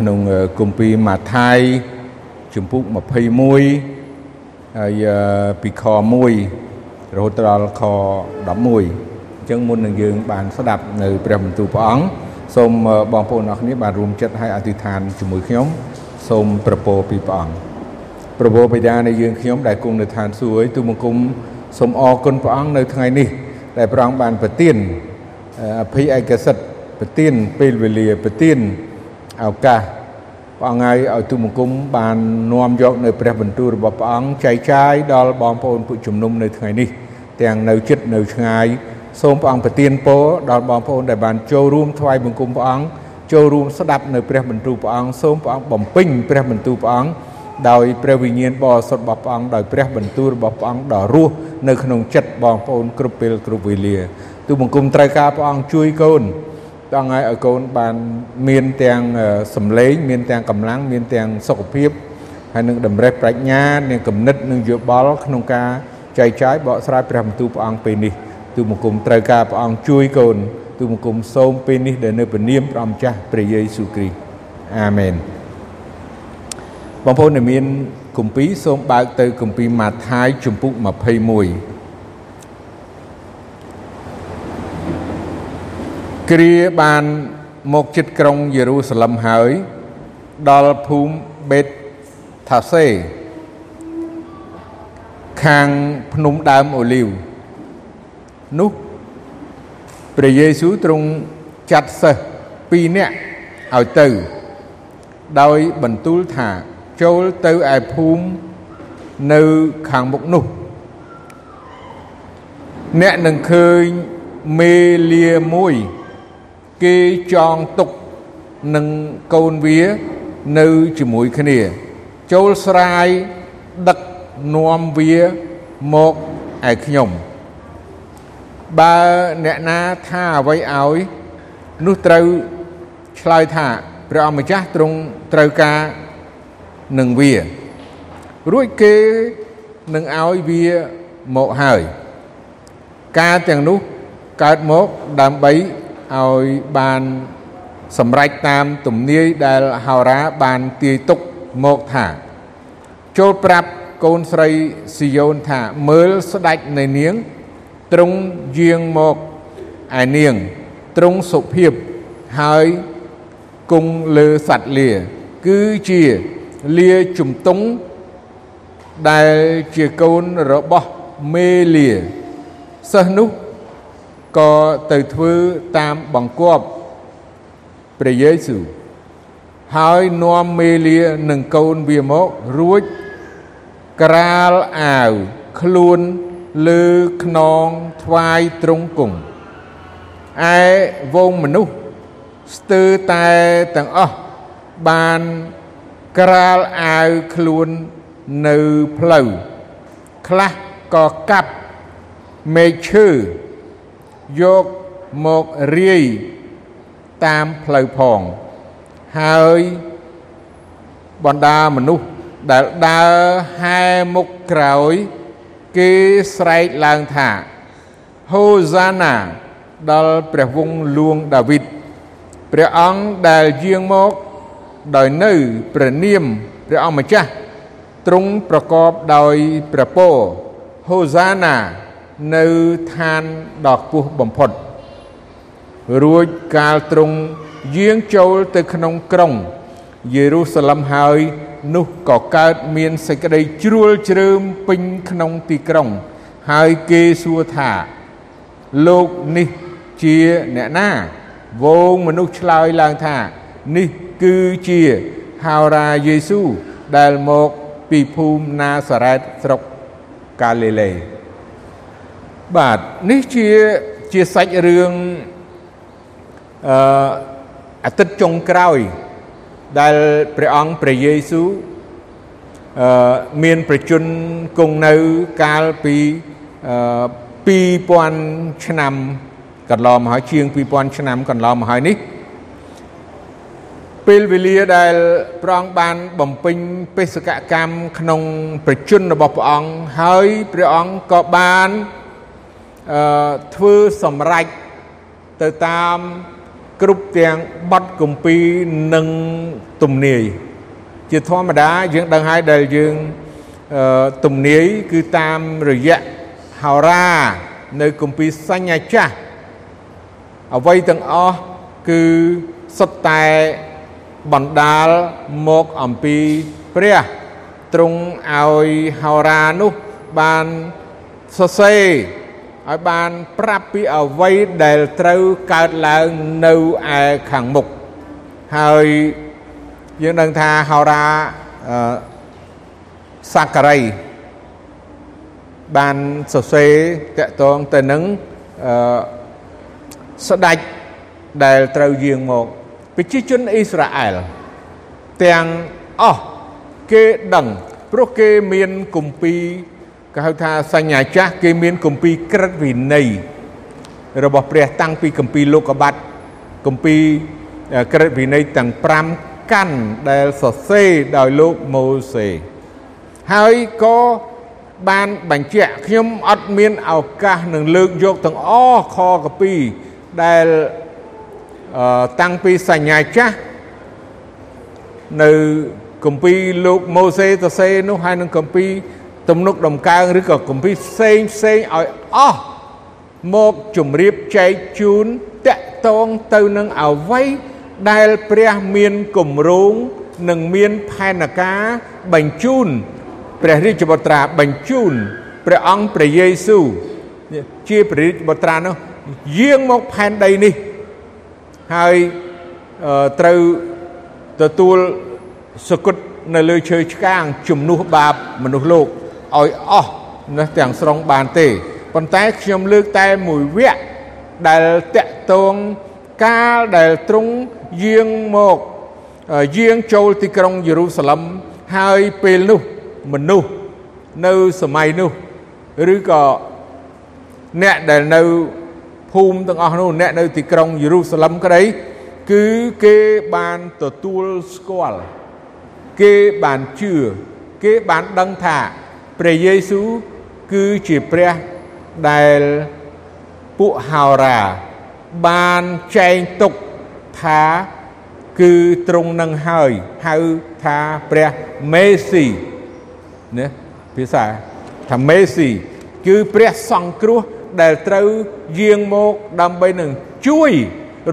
ក្នុងគម្ពីរម៉ាថាយជំពូក21ហើយពីខ1រហូតដល់ខ11អញ្ចឹងមុននឹងយើងបានស្ដាប់នៅព្រះបន្ទូលព្រះអង្គសូមបងប្អូនអរគ្នាបានរួមចិត្តឲ្យអធិដ្ឋានជាមួយខ្ញុំសូមប្រពោពីព្រះអង្គប្រពោបិតានៃយើងខ្ញុំដែលគង់នៅឋានសួគ៌ទូបង្គំសូមអរគុណព្រះអង្គនៅថ្ងៃនេះ ដែលព្រះអង្គបានប្រទានអភិឯកសិទ្ធប្រទានពេលវេលាប្រទាន ឱកាសព្រះអង្គឲ្យឲ្យទូបង្គំបាននាំយកនៅព្រះបន្ទូលរបស់ព្រះអង្គចែកចាយដល់បងប្អូនពួកជំនុំនៅថ្ងៃនេះទាំងនៅចិត្តនៅឆ្ងាយសូមព្រះអង្គប្រទានពរដល់បងប្អូនដែលបានចូលរួមថ្វាយបង្គំព្រះអង្គចូលរួមស្ដាប់នៅព្រះបន្ទូលព្រះអង្គសូមព្រះអង្គបំពេញព្រះបន្ទូលព្រះអង្គដោយព្រះវិញ្ញាណបរិសុទ្ធរបស់ព្រះអង្គដោយព្រះបន្ទូលរបស់ព្រះអង្គដ៏រស់នៅក្នុងចិត្តបងប្អូនគ្រប់ពេលគ្រប់វេលាទូបង្គំត្រូវការព្រះអង្គជួយកូន ព្រះអង្គឲ្យឲ្យកូនបានមានទាំងសម្លេងមានទាំងកម្លាំងមានទាំងសុខភាពហើយនឹងតម្រេះប្រាជ្ញានិងគំនិតនិងយោបល់ក្នុងការចែកចាយបកស្រាយព្រះបន្ទូលព្រះអង្គពេលនេះទូមង្គមត្រូវការព្រះអង្គជួយកូនទូមង្គមសូមពេលនេះដែលនៅព្រះនាមព្រះម្ចាស់ព្រះយេស៊ូវគ្រីស្ទអាមែនបងប្អូនដែលមានគម្ពីរសូមបើកទៅគម្ពីរម៉ាថាយជំពូក21 គ្រាបានមកចិត្តក្រុងយេរូសាឡឹមហើយ ដល់ភូមិបេតថាសេខាងភ្នំដើមអូលីវនោះព្រះយេស៊ូវទ្រង់ចាត់សិស្ស2នាក់ឲ្យទៅ ដោយបន្ទូលថាចូលទៅឯភូមិនៅខាងមុខនោះ អ្នកនឹងឃើញមេលាមួយ គេចងទុកនឹងកូនវានៅជាមួយគ្នា ចូលស្រាយដឹកនាំវាមកឯខ្ញុំបើអ្នកណាថាអ្វីឲ្យនោះត្រូវឆ្លើយថាព្រះអម្ចាស់ទ្រង់ត្រូវការនឹងវារួចគេនឹងឲ្យវាមកហើយ ការទាំងនោះកើតមកដើម្បី ឲ្យបានសម្រេចតាមទំនាយដែលហោរាបានទាយទុកមកថាចូលប្រាប់កូនស្រីស៊ីយ៉ូនថាមើលស្ដេចនៃនាងទ្រង់យាងមកឯនាងទ្រង់សុភាព ហើយគង់លើសัตว์លា គឺជាលាជំទង់ដែលជាកូនរបស់មេលាសិស្សនោះ ក៏ទៅធ្វើតាមបង្គាប់ព្រះយេស៊ូវហើយនាំមេលានឹងកូនវាមករួចក្រាលអាវខ្លួនលើខ្នងថ្វាយត្រង់គង់ឯវងមនុស្សស្ទើរតែទាំងអស់បានក្រាលអាវខ្លួននៅផ្លូវខ្លះក៏កាប់មេឃឈើ យកមករាយតាមផ្លូវផង ហើយបណ្ដាមនុស្សដែលដើរហែមុខក្រោយ គេស្រែកឡើងថាហូសាណាដល់ព្រះវង្សលួងដាវីតព្រះអង្គដែលយាងមកដោយនៅព្រះនាមព្រះអង្គម្ចាស់ទ្រង់ប្រកបដោយព្រះពរហូសាណា នៅឋានដ៏ខ្ពស់បំផុត រួចកាលទ្រង់យាងចូលទៅក្នុងក្រុងយេរូសាឡឹមហើយនោះក៏កើតមានសេចក្តីជ្រួលជ្រើមពេញក្នុងទីក្រុង ហើយគេសួរថា លោកនេះជាអ្នកណាវងមនុស្សឆ្លើយឡើងថា នេះគឺជាហោរាយេស៊ូដែលមកពីភូមិណាសារ៉េតស្រុកកាលីលេ បាទនេះជាជាសាច់រឿងអឺអាទិត្យចុងក្រោយ ដែលព្រះអង្គព្រះយេស៊ូវអឺមានប្រជជនគង់នៅកាលពីអឺ2000ឆ្នាំកន្លងមកហើយជាង2000ឆ្នាំកន្លងមកហើយនេះពេលវេលាដែលព្រះអង្គបានបំពេញបេសកកម្មក្នុងប្រជជនរបស់ព្រះអង្គហើយព្រះអង្គក៏បាន អឺធ្វើសម្រេចទៅតាមគ្រប់ទាំងបទគម្ពីរនិងទំនាយជាធម្មតាយើងដឹងហើយដែលយើងទំនាយគឺតាមរយៈហោរានៅគម្ពីរសញ្ញាចាស់អ្វីទាំងអស់គឺសុទ្ធតែបណ្ដាលមកអំពីព្រះទ្រង់ឲ្យហោរានោះបានសរសេរ ឲ្យបានប្រាប់ពីអ្វីដែលត្រូវកើតឡើងនៅឯខាងមុខហើយយើងដឹងថាហោរាសាការីបានសរសេរតកតងទៅនឹងអឺស្ដេចដែលត្រូវយាងមកប្រជាជនអ៊ីស្រាអែលទាំងអស់គេដឹងព្រោះគេមានគម្ពីរ គេហៅថាសញ្ញាចាស់គេមានគម្ពីរក្រឹតវិន័យរបស់ព្រះតាំងពីគម្ពីរលោកបាត់គម្ពីរក្រឹតវិន័យទាំង5កាន់ដែលសរសេរដោយលោកម៉ូសេហើយក៏បានបញ្ជាក់ខ្ញុំអត់មានឱកាសនឹងលើកយកទាំងអស់ខកពីដែលតាំងពីសញ្ញាចាស់នៅគម្ពីរលោកម៉ូសេសរសេរនោះហើយនឹងគម្ពីរ ទំនុកដំកើងឬក៏គម្ពីរផ្សេងផ្សេងឲ្យអស់មកជម្រាបចែកជូនតកតងទៅនឹងអវ័យដែលព្រះមានគម្រោងនិងមានផែនការបញ្ជូនព្រះរាជបុត្រាបញ្ជូនព្រះអង្គព្រះយេស៊ូវជាព្រះរាជបុត្រានោះយាងមកផែនដីនេះហើយត្រូវទទួលសគុតនៅលើឈើឆ្កាងជំនួសបាបមនុស្សលោក ឲ្យអស់នៅទាំងស្រុងបានទេប៉ុន្តែខ្ញុំលើកតែមួយវគ្គដែលតកតងកាលដែលទ្រង់យាងមកយាងចូលទីក្រុងយេរូសាឡិមហើយពេលនោះមនុស្សនៅសម័យនោះឬក៏អ្នកដែលនៅភូមិទាំងអស់នោះអ្នកនៅទីក្រុងយេរូសាឡិមក្តីគឺគេបានទទួលស្គាល់គេបានជឿគេបានដឹងថា ព្រះយេស៊ូវគឺជាព្រះដែលពួកហោរាបានចែងទុកថាគឺទ្រង់នឹងហើយហៅថាព្រះមេស៊ីណាភាសាថាមេស៊ីគឺព្រះសង្គ្រោះដែលត្រូវយាងមកដើម្បីនឹងជួយ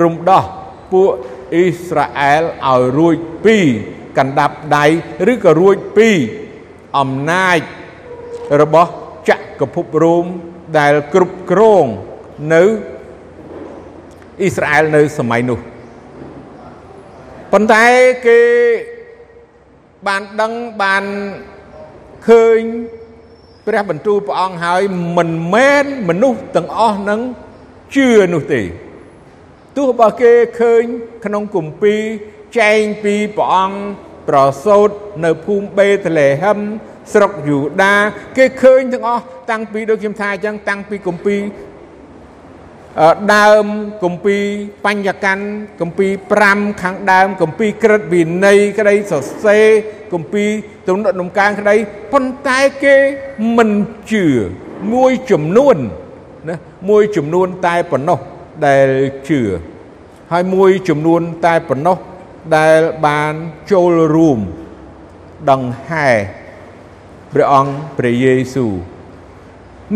រំដោះពួកអ៊ីស្រាអែលឲ្យរួចពីកណ្ដាប់ដៃឬក៏រួចពីអំណាច របស់ចក្រភពរ៉ូមដែលគ្រប់គ្រងនៅអ៊ីស្រាអែលនៅសម័យនោះប៉ុន្តែគេបានដឹងបានឃើញព្រះបន្ទូលព្រះអង្គហើយមិនមែនមនុស្សទាំងអស់នឹងជឿនោះទេទោះបើគេឃើញក្នុងគម្ពីរចែងពីព្រះអង្គប្រសូតនៅភូមិបេតលេហឹម ស្រុកយូដាគេឃើញទាំងអស់តាំងពីដូចខ្ញុំថាអញ្ចឹងតាំងពីគម្ពីរដើមគម្ពីរបញ្ញកម្មគម្ពីរ5ខាងដើមគម្ពីរក្រឹតវិន័យក្តីសរសេរគម្ពីរទំនុកដំកើងក្តីប៉ុន្តែគេមិនជឿមួយចំនួនណាមួយចំនួនតែប៉ុណ្ណោះដែលជឿហើយមួយចំនួនតែប៉ុណ្ណោះដែលបានចូលរួមដង្ហែ ព្រះអង្គព្រះយេស៊ូវ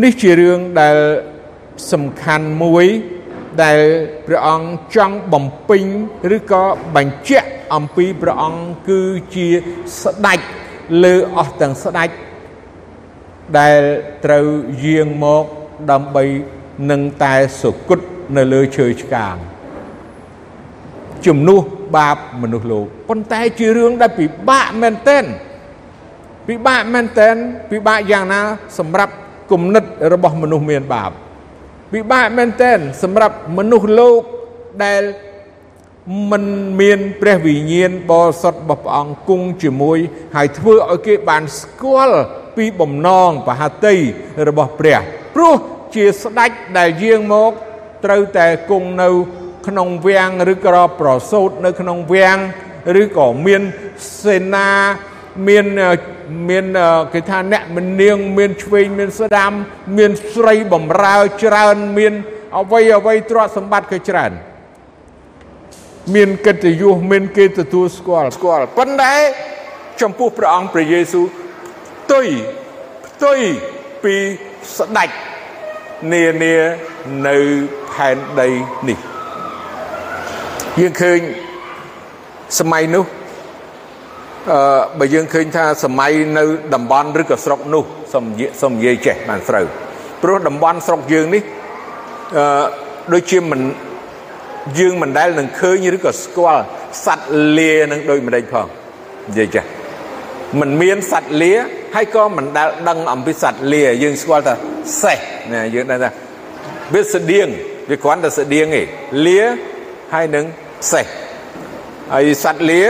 នេះជារឿងដែលសំខាន់មួយដែលព្រះអង្គចង់បំពេញឬក៏បញ្ជាក់អំពីព្រះអង្គគឺជាស្ដេចលើអស់ទាំងស្ដេចដែលត្រូវយាងមកដើម្បីនឹងតែសុគតនៅលើឈើឆ្កាងជំនួសបាបមនុស្សលោកប៉ុន្តែជារឿងដែលពិបាកមែនទែន ពិបាកមែនទែនពិបាកយ៉ាងណា សម្រាប់គំនិតរបស់មនុស្សមានបាបពិបាកមែនទែនសម្រាប់មនុស្សលោកដែលមិនមានព្រះវិញ្ញាណបរិសុទ្ធរបស់ព្រះអង្គគង់ជាមួយ ហើយធ្វើឲ្យគេបានស្គាល់ពីបំណងបហតីរបស់ព្រះព្រោះជាស្ដេចដែលយាងមកត្រូវតែគង់នៅ ក្នុងវាំងឬក៏ប្រសូតនៅក្នុងវាំងឬក៏មានសេនា មានមានគេថាអ្នកមនាង មានឆ្វេងមានស្ដាំ មានស្រីបំរើច្រើនមានអវ័យអវ័យទ្រព្យសម្បត្តិក៏ច្រើន មានកិត្តិយសមានគេទទួលស្គាល់ស្គាល់ប៉ុន្តែចំពោះព្រះអង្គព្រះយេស៊ូវផ្ទុយផ្ទុយពីស្ដេចនានានៅផែនដីនេះយើងឃើញសម័យនោះ អឺបើយើងឃើញថាសម័យនៅតំបន់ឬក៏ស្រុកនោះសំសំនិយាយចេះបានស្រូវព្រោះតំបន់ស្រុកយើងនេះអឺដូចជាមិនយើងមិនដែលនឹងឃើញឬក៏ស្គាល់សัตว์លានឹងដូចម្ដេចផងនិយាយចាស់มันមានសัตว์លាហើយក៏មិនដែលដឹងអំពីសัตว์លាយើងស្គាល់ថាសេះណាយើងដឹងថាវាស្តៀងវាគ្រាន់តែស្តៀងឯងលាហើយនឹងសេះហើយសัตว์លា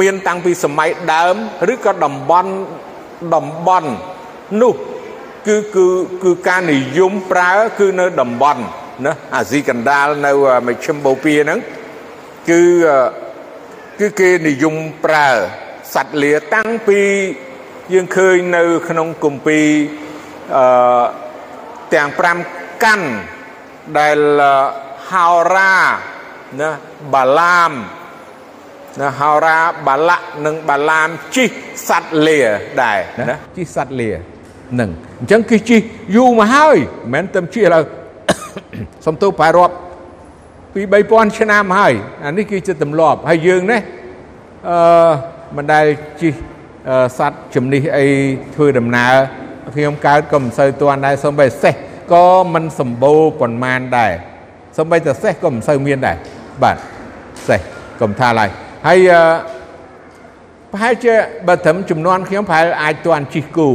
មានតាំងពីសម័យដើមឬក៏តំបន់តំបន់នោះគឺគឺគឺការនិយមប្រើគឺនៅតំបន់ណាអាស៊ីកណ្ដាលនៅមជ្ឈិមបូព៌ាហ្នឹងគឺគឺគេនិយមប្រើសត្វលាតាំងពីយើងឃើញនៅក្នុងគម្ពីរអឺទាំង5កាន់ដែលហោរាណាបាឡាម ណាហោរាបាឡាក់និងបាឡាមជីកសត្វលាដែរណាជីកសត្វលានឹងអញ្ចឹងគឺជីកយូរមកហើយមិនមែនតែជីកឥឡូវសំទោប្រែរាប់ពី3000ឆ្នាំហើយអានេះគឺជាទម្លាប់ហើយយើងនេះអឺមិនដែលជីសัตว์ជំនិះអីធ្វើដំណើរខ្ញុំកើតក៏មិនសូវទាន់ដែរសំបីសេះក៏មិនសម្បូរប៉ុន្មានដែរសំបីតែសេះក៏មិនសូវមានដែរបាទសេះកុំថាឡើយ ហើយប្រហែលជាបើត្រឹមចំនួនខ្ញុំប្រហែលអាចទាន់ជីកគូ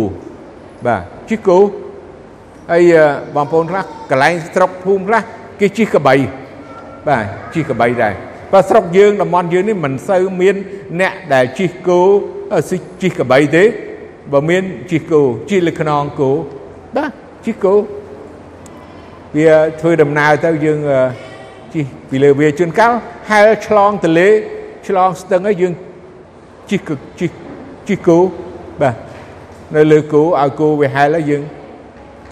បាទជីកគូហើយបងប្អូនខ្លះកន្លែងស្រុកភូមិខ្លះគេជិះកបីបាទជិះកបីដែរបើស្រុកយើងតំបន់យើងនេះមិនសូវមានអ្នកដែលជិះគោជិះកបីទេបើមានជិះគោជិះលើខ្នងគោបាទជិះគោវាធ្វើដំណើរទៅយើងជិះពីលើវាជួនកាលហែលឆ្លងទលេ ឆ្លងស្ទឹងហើយយើងជីកជីកជីកគោបាទនៅលើគោឲ្យគោវាហែលហើយយើង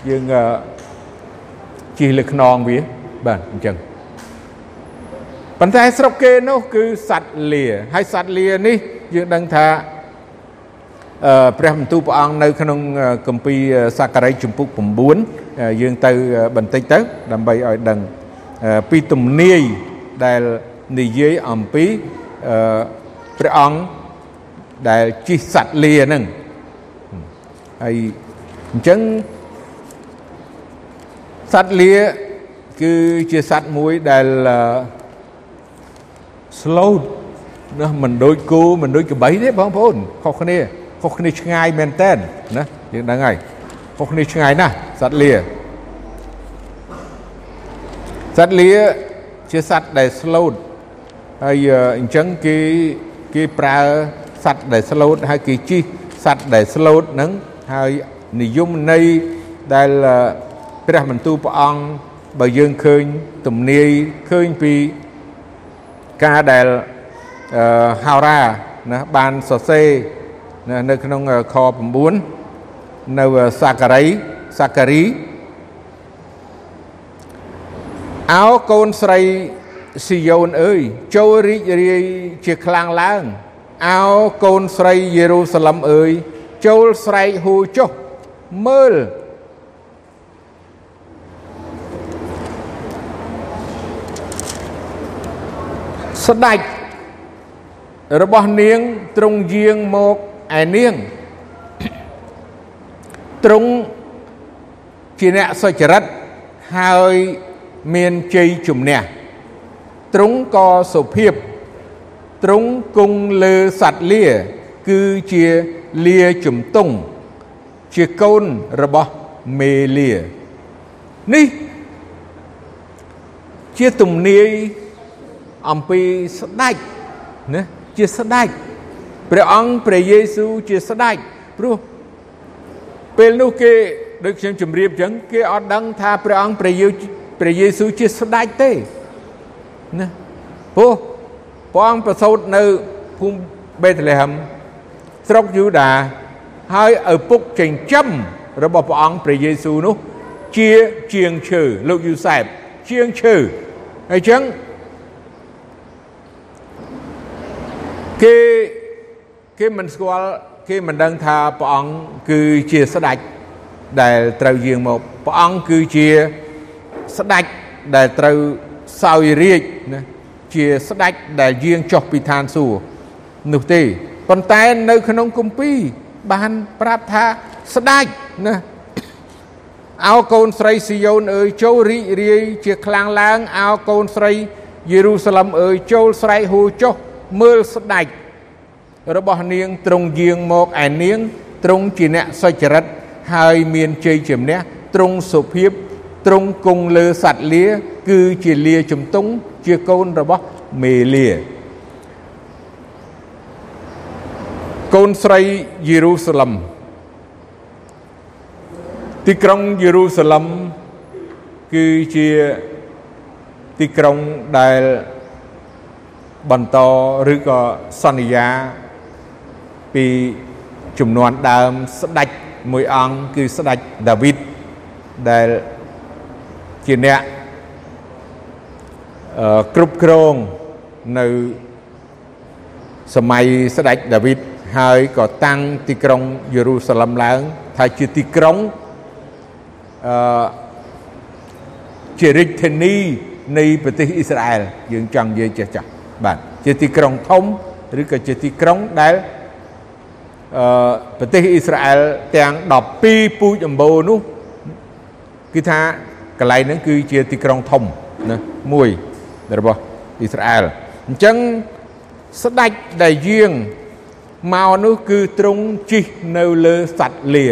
យើងជីកលើខ្នងវាបាទអញ្ចឹងប៉ុន្តែស្រុកគេនោះគឺសត្វលាហើយសត្វលានេះយើងដឹងថាព្រះបន្ទូលព្រះអង្គនៅក្នុងគម្ពីរសាករិយជំពូក9យើងទៅបន្តិចទៅដើម្បីឲ្យដឹងពីទំនាយដែលនិយាយអំពី អឺព្រះអង្គដែលជិះសัตว์លាហ្នឹងហើយអញ្ចឹងសត្វលាគឺជាសត្វមួយដែល slow ណាមិនដូចគោមិនដូចក្របីទេបងប្អូនខុសគ្នាខុសគ្នាឆ្ងាយមែនតើណាយើងដឹងហើយខុសគ្នាឆ្ងាយណាស់សត្វលាសត្វលាជាសត្វដែល slow ហើយអញ្ចឹងគេគេប្រើសត្វដែល slow ហើយគេជិះសត្វដែល slow ហ្នឹងហើយនិយមន័យដែលព្រះបន្ទូលព្រះអង្គបើយើងឃើញទំនាយឃើញពីការដែលហោរាណាបានសរសេរនៅក្នុងខ9នៅសាការីសាការីអោកូនស្រី ស៊ីយ៉ូនអើយចូលរីករាយជាខ្លាំងឡើងអោកូនស្រីយេរូសាឡឹមអើយចូលស្រែកហូចុះមើលស្ដេចរបស់នាងទ្រង់យាងមកឯនាងទ្រង់ជាអ្នកសុចរិតហើយមានជ័យជំនះ ទ្រង់ក៏សុភាពទ្រង់គង់លើសัตว์លា គឺជាលាជំទង់ជាកូនរបស់មេលានេះជាទំនាយអំពីស្ដេចណាជាស្ដេចព្រះអង្គព្រះយេស៊ូវជាស្ដេចព្រោះពេលនោះគេដូចខ្ញុំជម្រាបចឹងគេអត់ដឹងថាព្រះអង្គព្រះយេព្រះយេស៊ូវជាស្ដេចទេ ណាព្រោះព្រះអង្គប្រសូតនៅភូមិបេតលេហឹមស្រុកយូដាហើយឪពុកចិញ្ចឹមរបស់ព្រះអង្គព្រះយេស៊ូវនោះ ជាជាងឈើលោកយូសែបជាងឈើហើយចឹងគេគេមិនស្គាល់គេមិនដឹងថាព្រះអង្គគឺជាស្ដេចដែលត្រូវយាងមកព្រះអង្គគឺជាស្ដេចដែលត្រូវ សោយរាជណាជាស្ដេចដែលយាងចុះពីឋានសួគ៌នោះទេប៉ុន្តែនៅក្នុងគម្ពីរបានប្រាប់ថាស្ដេចណាអោកូនស្រីស៊ីយ៉ូនអើយចូលរីករាយជាខ្លាំងឡើងអោកូនស្រីយេរូសាឡឹមអើយចូលស្រែកហូចុះមើលស្ដេចរបស់នាងទ្រង់យាងមកឯនាងទ្រង់ជាអ្នកសុចរិតហើយមានជ័យជំនះទ្រង់សុភាព ទ្រង់គង់លើសត្វលាគឺជាលាជំទង់ជាកូនរបស់មេលាកូនស្រីយេរូសាឡឹមទីក្រុងយេរូសាឡឹមគឺជាទីក្រុងដែលបន្តឬក៏សន្យាពីចំនួនដើមស្ដេចមួយអង្គគឺស្ដេចដាវីតដែល ជាអ្នកគ្រប់គ្រងនៅសម័យស្ដេចដាវីតហើយក៏តាំងទីក្រុងយេរូសាឡឹមឡើង ថាជាទីក្រុងអឺជារាជធានីនៃប្រទេសអ៊ីស្រាអែលយើងចង់និយាយចេះចាស់បាទជាទីក្រុងធំឬក៏ជាទីក្រុងដែលអឺប្រទេសអ៊ីស្រាអែលទាំង12ពូជអម្បូរនោះគឺថា កន្លែងហ្នឹងគឺជាទីក្រុងធំណាមួយរបស់អ៊ីស្រាអែលអញ្ចឹងស្ដេចដែលយាងមកនោះគឺទ្រង់ជិះនៅលើសត្វលា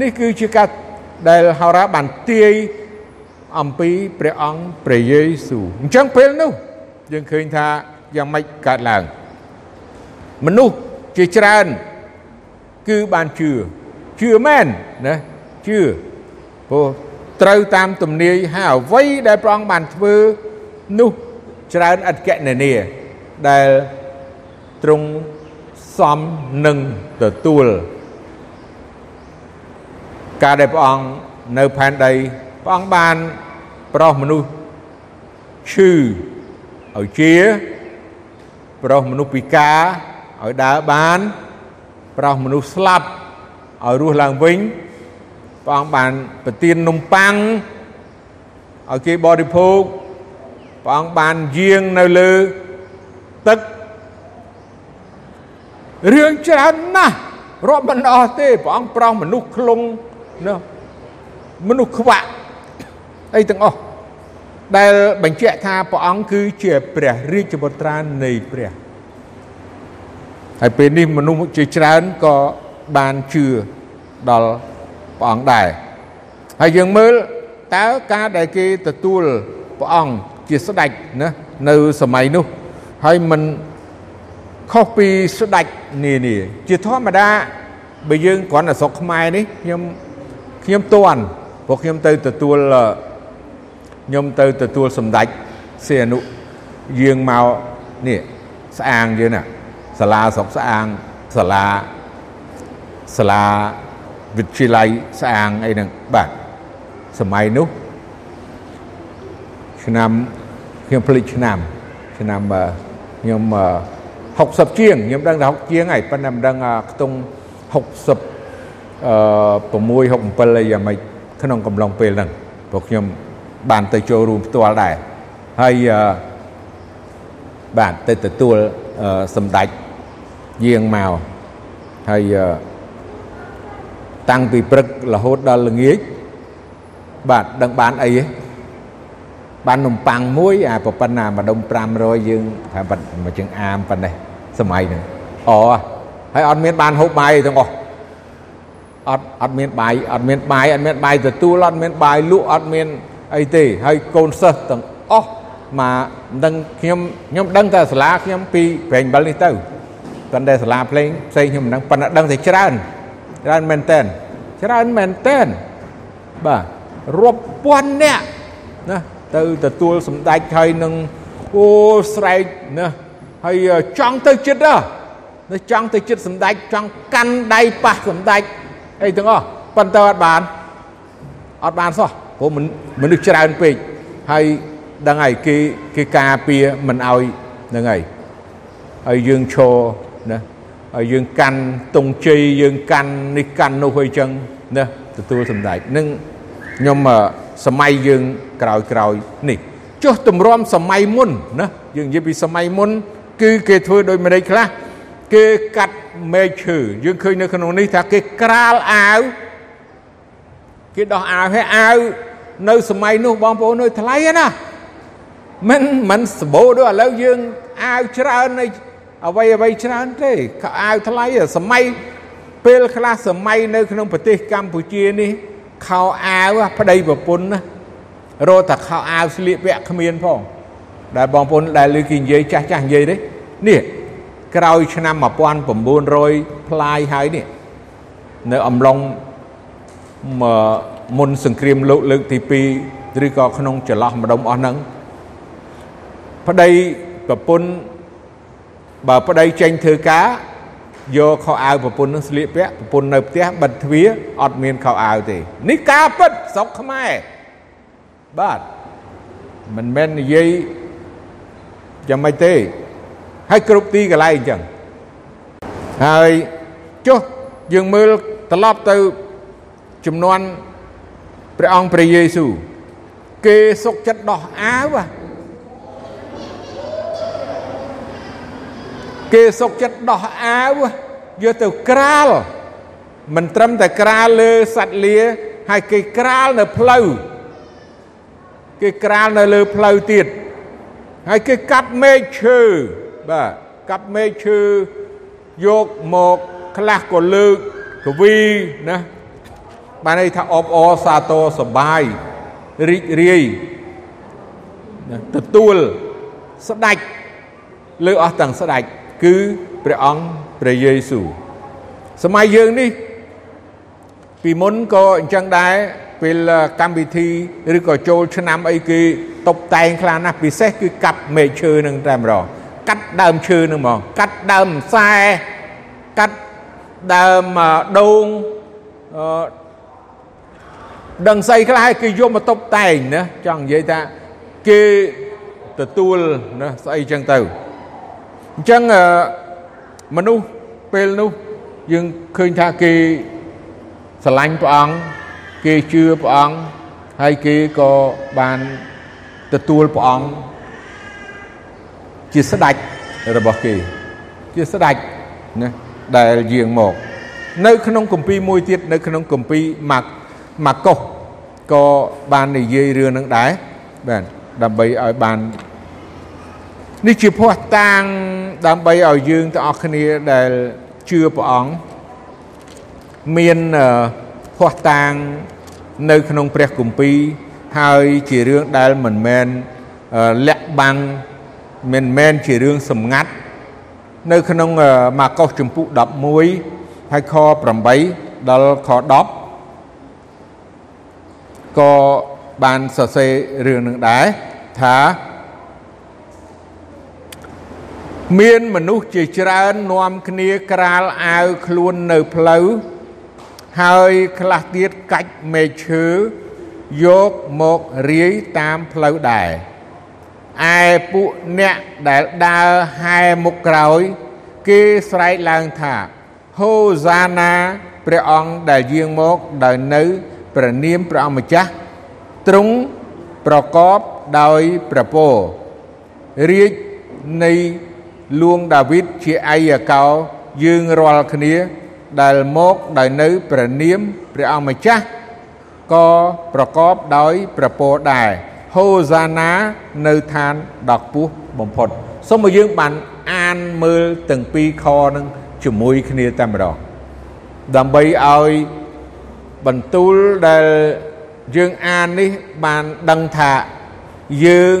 នេះគឺជាការដែលហោរាបានទាយអំពីព្រះអង្គព្រះយេស៊ូវអញ្ចឹងពេលនោះយើងឃើញថាយ៉ាងម៉េចកើតឡើងមនុស្សជាច្រើនគឺបានជឿជឿមែនណាជឿព្រោះ ត្រូវតាមទំនាយហើយអ្វីដែលព្រះអង្គបានធ្វើនោះច្រើនអត្តកណនីដែលទ្រង់សមនឹងទទួលការដែលព្រះអង្គនៅផែនដីព្រះអង្គបានប្រោសមនុស្សឈឺឲ្យជាប្រោសមនុស្សពិការឲ្យដើរបានប្រោសមនុស្សស្លាប់ឲ្យរស់ឡើងវិញ ព្រះអង្គបានប្រទាននំប៉័ងឲ្យគេបរិភោគព្រះអង្គបានយាងនៅលើទឹករឿងច្រើនណាស់រាប់មិនអស់ទេព្រះអង្គប្រោសមនុស្សខ្លងណាមនុស្សខ្វាក់អីទាំងអស់ដែលបញ្ជាក់ថាព្រះអង្គគឺជាព្រះរាជបុត្រានៃព្រះហើយពេលនេះមនុស្សជាច្រើនក៏បានជឿដល់ ព្រះអង្គដែរហើយយើងមើលតើការដែលគេទទួលព្រះអង្គជាស្ដេចណានៅសម័យនោះហើយមិនខុសពីស្ដេចនានាជាធម្មតាបើយើងគ្រាន់តែស្រុកខ្មែរនេះខ្ញុំខ្ញុំតន់ព្រោះខ្ញុំទៅទទួលខ្ញុំទៅទទួលសម្ដេចសៀនុយាងមកនេះស្អាងយើងណាសាលាស្រុកស្អាងសាលាសាលា វិទ្យាល័យស្អាងអីហ្នឹងបាទសម័យនោះឆ្នាំខ្ញុំភ្លេចឆ្នាំឆ្នាំខ្ញុំ60ជាងខ្ញុំដឹងថា60ជាងហើយប៉ុន្តែមិនដឹងខ្ទង់60អឺ6 67អីយ៉ាងម៉េចក្នុងកំឡុងពេលហ្នឹងព្រោះខ្ញុំបានទៅចូលរួមផ្ទាល់ដែរហើយបាទទៅទទួលសម្ដេចយាងមកហើយ តាំងពីព្រឹករហូតដល់ល្ងាចបាទដឹងបានអីទេបាននំប៉័ងមួយអាប៉ុណ្ណាម្ដុំ500យើងថាបាត់មួយជើងអាមប៉ុណ្ណេះសម័យហ្នឹងអូហើយអត់មានបានហូបបាយទាំងអស់អត់អត់មានបាយអត់មានបាយអត់មានបាយទទួលអត់មានបាយលក់អត់មានអីទេហើយកូនសិស្សទាំងអស់មកដឹងខ្ញុំខ្ញុំដឹងតែសាលាខ្ញុំពីប្រេងបិលនេះទៅប៉ុន្តែសាលាភ្លេងផ្សេងខ្ញុំមិនដឹងប៉ុន្តែដឹងតែច្រើន ច្រើនមែនតែនច្រើនមែនតែនបាទរាប់ពាន់នាក់ណាទៅទទួលសម្ដេចហើយនឹងអូស្រែកណាហើយចង់ទៅចិត្តណាចង់ទៅចិត្តសម្ដេចចង់កាន់ដៃប៉ះសម្ដេចអីទាំងអស់ប៉ុន្តែអត់បានអត់បានសោះព្រោះមនុស្សច្រើនពេកហើយដឹងហើយគេគេការពារមិនឲ្យហ្នឹងហើយហើយយើងឈរណា ហើយយើងកាន់ទងជ័យយើងកាន់នេះកាន់នោះអីចឹងណាទទួលសម្ដេចនឹងខ្ញុំសម័យយើងក្រោយក្រោយនេះចុះទម្រាំសម័យមុនណាយើងនិយាយពីសម័យមុន គឺគេធ្វើដោយម្ដេចខ្លះគេកាត់មែកឈើយើងឃើញនៅក្នុងនេះថាគេក្រាលអាវគេដោះអាវឲ្យអាវនៅសម័យនោះបងប្អូនអើយថ្លៃណាមិនមិនសបោដូចឥឡូវយើងអាវច្រើននៃ អ្វីអ្វីច្រើនទេអាវថ្លៃសម័យពេលខ្លះសម័យនៅក្នុងប្រទេសកម្ពុជានេះខោអាវប្តីប្រពន្ធណារត់តែខោអាវស្លៀកពាក់គ្មានផងដែលបងប្អូនដែលលើគេនិយាយចាស់ចាស់និយាយទេនេះក្រោយឆ្នាំ1900ផ្លាយហើយនេះនៅអំឡុងមុនសង្គ្រាមលោកលើកទី2ឬក៏ក្នុងចន្លោះម្ដុំអស់ហ្នឹងប្តីប្រពន្ធ បើប្តីចេញធ្វើការយកខោអាវប្រពន្ធនឹងស្លៀកពាក់ប្រពន្ធនៅផ្ទះបិទទ្វារអត់មានខោអាវទេនេះការពិតស្រុកខ្មែរបាទមិនមែននិយាយយ៉ាងម៉េចទេហើយគ្រប់ទីកន្លែងអញ្ចឹងហើយចុះយើងមើលត្រឡប់ទៅចំនួនព្រះអង្គព្រះយេស៊ូវគេសុកចិត្តដោះអាវ គេសុកចិត្តដោះអាវយកទៅក្រាលមិនត្រឹមតែក្រាលលើសัตว์លាហើយគេក្រាលនៅផ្លូវគេក្រាលនៅលើផ្លូវទៀតហើយគេកាប់មែកឈើបាទកាប់មែកឈើយកមកខ្លះក៏លើកកវីណាបានន័យថាអបអរសាទរសបាយរីករាយទទួលស្ដេចលើអស់ទាំងស្ដេច គឺព្រះអង្គព្រះយេស៊ូវសម័យយើងនេះ ពីមុនក៏អញ្ចឹងដែរពេលកម្មវិធីឬក៏ចូលឆ្នាំអីគេតុបតែងខ្លះណាស់ពិសេសគឺកាប់មែកឈើនឹងតែម្ដងកាត់ដើមឈើនឹងហ្មងកាត់ដើមខ្សែកាត់ដើមដូងអឺដឹងស្អីខ្លះគេយកមកតុបតែងណាចង់និយាយថាគេទទួលណាស្អីចឹងទៅ អញ្ចឹងមនុស្សពេលនោះយើងឃើញថាគេស្រឡាញ់ព្រះអង្គគេជឿព្រះអង្គហើយគេក៏បានទទួលព្រះអង្គជាស្ដេចរបស់គេ ជាស្ដេចណាដែលយាងមកនៅក្នុងគម្ពីរមួយទៀតនៅក្នុងគម្ពីរម៉ាកម៉ាកុសក៏បាននិយាយរឿងនឹងដែរបាទដើម្បីឲ្យបាន នេះជាភ័ស្តុតាងដើម្បីឲ្យយើងទាំងអស់គ្នាដែលជឿព្រះអង្គមានភ័ស្តុតាងនៅក្នុងព្រះគម្ពីរហើយជារឿងដែលមិនមែនលាក់បាំងមិនមែនជារឿងសម្ងាត់នៅក្នុងម៉ាកុសចំពុក11ហើយខ8ដល់ខ10ក៏បានសរសេររឿងនឹងដែរថា មានមនុស្សជាច្រើននាំគ្នាក្រាលអាវខ្លួននៅផ្លូវហើយខ្លះទៀតកាច់មេឈើយកមករាយតាមផ្លូវដែរឯពួកអ្នកដែលដើរហែមុខក្រោយ គេស្រែកឡើងថាហូសាណាព្រះអង្គដែលយាងមកដោយនៅព្រះនាមព្រះអង្គម្ចាស់ទ្រង់ប្រកបដោយព្រះពររាជនៃ លួងដាវីតជាឯកកោយើងរាល់គ្នា ដែលមកដោយនៅព្រះនាមព្រះអង្គម្ចាស់ក៏ប្រកបដោយព្រះពរដែរហូសាណានៅឋានដ៏ខ្ពស់បំផុតសូមឲ្យយើងបានអានមើលទាំងពីរខនឹងជាមួយគ្នាតែម្ដងដើម្បីឲ្យបន្ទូលដែលយើងអាននេះបានដឹងថាយើង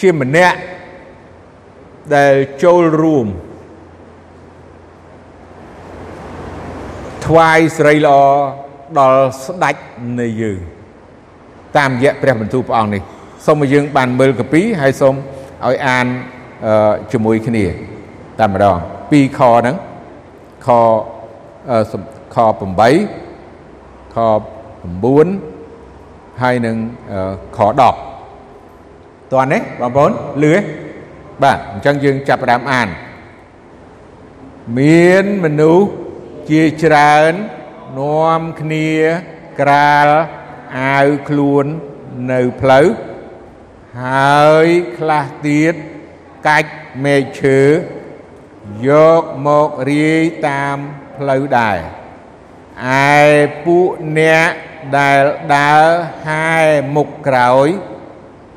ជាម្នាក់ ដែលចូលរួមថ្វាយសេរីល្អដល់ស្ដេចនៃយើង តាមរយៈព្រះបន្ទូលព្រះអង្គនេះសូមឲ្យយើង បានមើលកាពីហើយសូមឲ្យអានជាមួយគ្នាតែម្ដងពីរខហ្នឹងខខ8ខ9ហើយនឹងខ10តើនេះបងប្អូនលឺទេ បាទអញ្ចឹងយើងចាប់ផ្ដើមអានមានមនុស្សជាច្រើននាំគ្នាក្រាលអាវខ្លួននៅផ្លូវហើយខ្លះទៀតកាច់មែកឈើយកមករាយតាមផ្លូវដែរឯពួកអ្នកដែលដើរហែមុខក្រោយ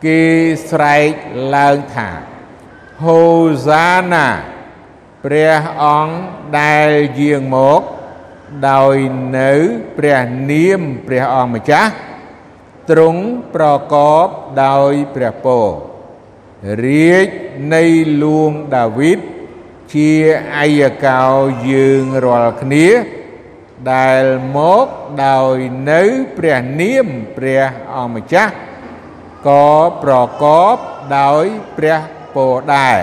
គេស្រែកឡើងថា ហូសាណាព្រះអង្គដែលយាងមកដោយនៅព្រះនាមព្រះអង្គម្ចាស់ទ្រង់ប្រកបដោយព្រះពររាជនៃលួងដាវីតជាអាយកោយើងរាល់គ្នាដែលមកដោយនៅព្រះនាមព្រះអង្គម្ចាស់ក៏ប្រកបដោយព្រះ ពរដែរ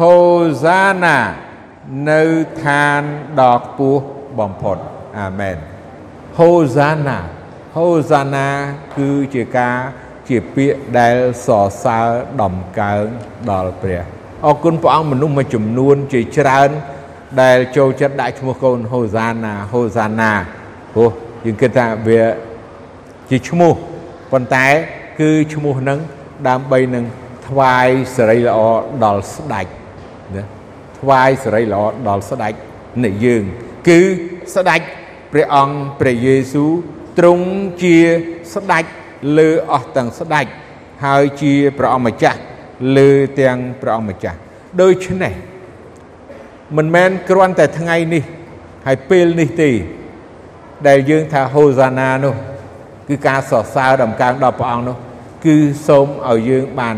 ហូសាណានៅឋានដ៏ខ្ពស់បំផុតអាមែនហូសាណាហូសាណាគឺជាការជាពាក្យដែលសរសើរដំកើងដល់ព្រះអរគុណព្រះអង្គមនុស្សមួយចំនួនជាច្រើន ដែលចូលចិត្តដាក់ឈ្មោះកូនហូសាណាហូសាណាព្រោះយើងគិតថាវាជាឈ្មោះប៉ុន្តែ គឺឈ្មោះហ្នឹងដើម្បីនឹង ថ្វាយសិរីល្អដល់ស្ដេចណាថ្វាយសិរីល្អដល់ស្ដេចនៃយើង គឺស្ដេចព្រះអង្គព្រះយេស៊ូវទ្រង់ជាស្ដេចលើអស់ទាំងស្ដេចហើយជាព្រះអង្គម្ចាស់លើទាំងព្រះអង្គម្ចាស់ដូច្នេះមិនមែនគ្រាន់តែថ្ងៃនេះ ហើយពេលនេះទេដែលយើងថាហូសាណានោះ គឺការសរសើរដំកើងដល់ព្រះអង្គនោះ គឺសូមឲ្យយើងបាន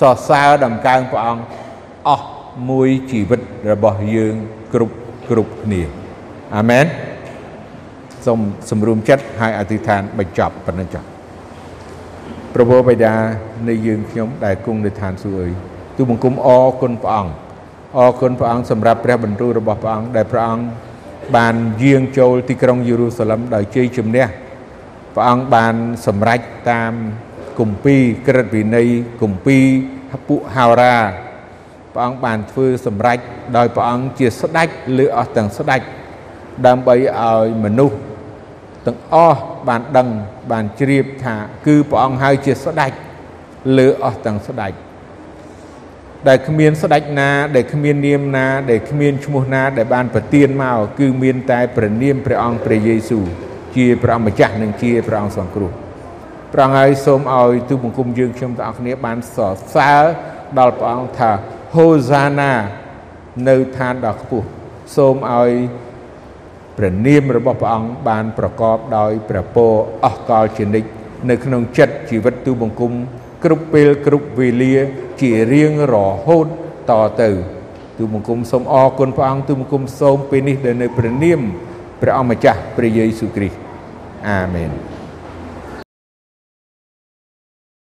សរសើរដំកើងព្រះអង្គអស់មួយជីវិតរបស់យើងគ្រប់គ្រប់គ្នាអាមែនសូមសម្រួមចិត្តហើយអធិដ្ឋានបញ្ចប់ប៉ុណ្ណឹងចុះព្រះបិតានៃយើងខ្ញុំដែលគង់នៅឋានសួគ៌អើយទូបង្គំអរគុណព្រះអង្គអរគុណព្រះអង្គសម្រាប់ព្រះបន្ទូលរបស់ព្រះអង្គដែលព្រះអង្គបានយាងចូលទីក្រុងយេរូសាឡឹមដោយជ័យជំនះព្រះអង្គបានសម្រេចតាម គម្ពីរក្រឹតវិន័យគម្ពីរពួកហោរាព្រះអង្គបានធ្វើសម្រេចដោយព្រះអង្គជាស្ដេចលើអស់ទាំងស្ដេចដើម្បីឲ្យមនុស្សទាំងអស់បានដឹងបានជ្រាបថាគឺព្រះអង្គហើយជាស្ដេចលើអស់ទាំងស្ដេចដែលគ្មានស្ដេចណាដែលគ្មាននាមណាដែលគ្មានឈ្មោះណាដែលបានប្រទានមកគឺមានតែព្រះនាមព្រះអង្គព្រះយេស៊ូវជាព្រះអង្គម្ចាស់និងជាព្រះអង្គសង្គ្រោះ ព្រះអង្គហើយសូមឲ្យទូបង្គំយើងខ្ញុំទាំងអស់គ្នាបានសរសើរដល់ព្រះអង្គថាហូសាណានៅឋានដ៏ខ្ពស់សូមឲ្យព្រះនាមរបស់ព្រះអង្គបានប្រកបដោយព្រះពរអស់កលជានិច្ចនៅក្នុងចិត្តជីវិតទូបង្គំគ្រប់ពេលគ្រប់វេលាជារៀងរហូតតទៅទូបង្គំសូមអរគុណព្រះអង្គទូបង្គំសូមពេលនេះដែលនៅព្រះនាមព្រះអង្គម្ចាស់ព្រះយេស៊ូវគ្រីស្ទអាមែន